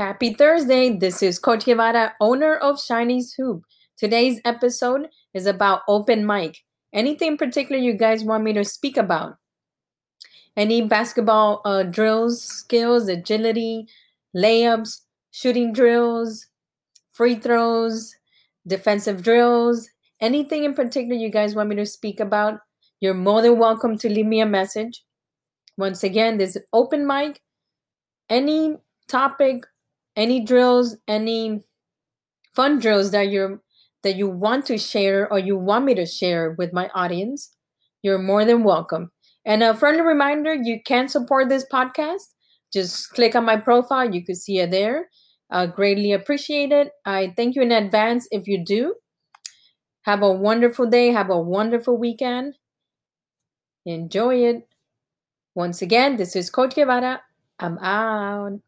Happy Thursday. This is Coach Guevara, owner of Shiny's Hoop. Today's episode is about open mic. Anything in particular you guys want me to speak about? Any basketball uh, drills, skills, agility, layups, shooting drills, free throws, defensive drills, anything in particular you guys want me to speak about? You're more than welcome to leave me a message. Once again, this open mic. Any topic, any drills, any fun drills that you're that you want to share or you want me to share with my audience, you're more than welcome. And a friendly reminder, you can support this podcast. Just click on my profile, you can see it there. I greatly appreciate it. I thank you in advance if you do. Have a wonderful day, have a wonderful weekend. Enjoy it. Once again, this is Coach Guevara. I'm out.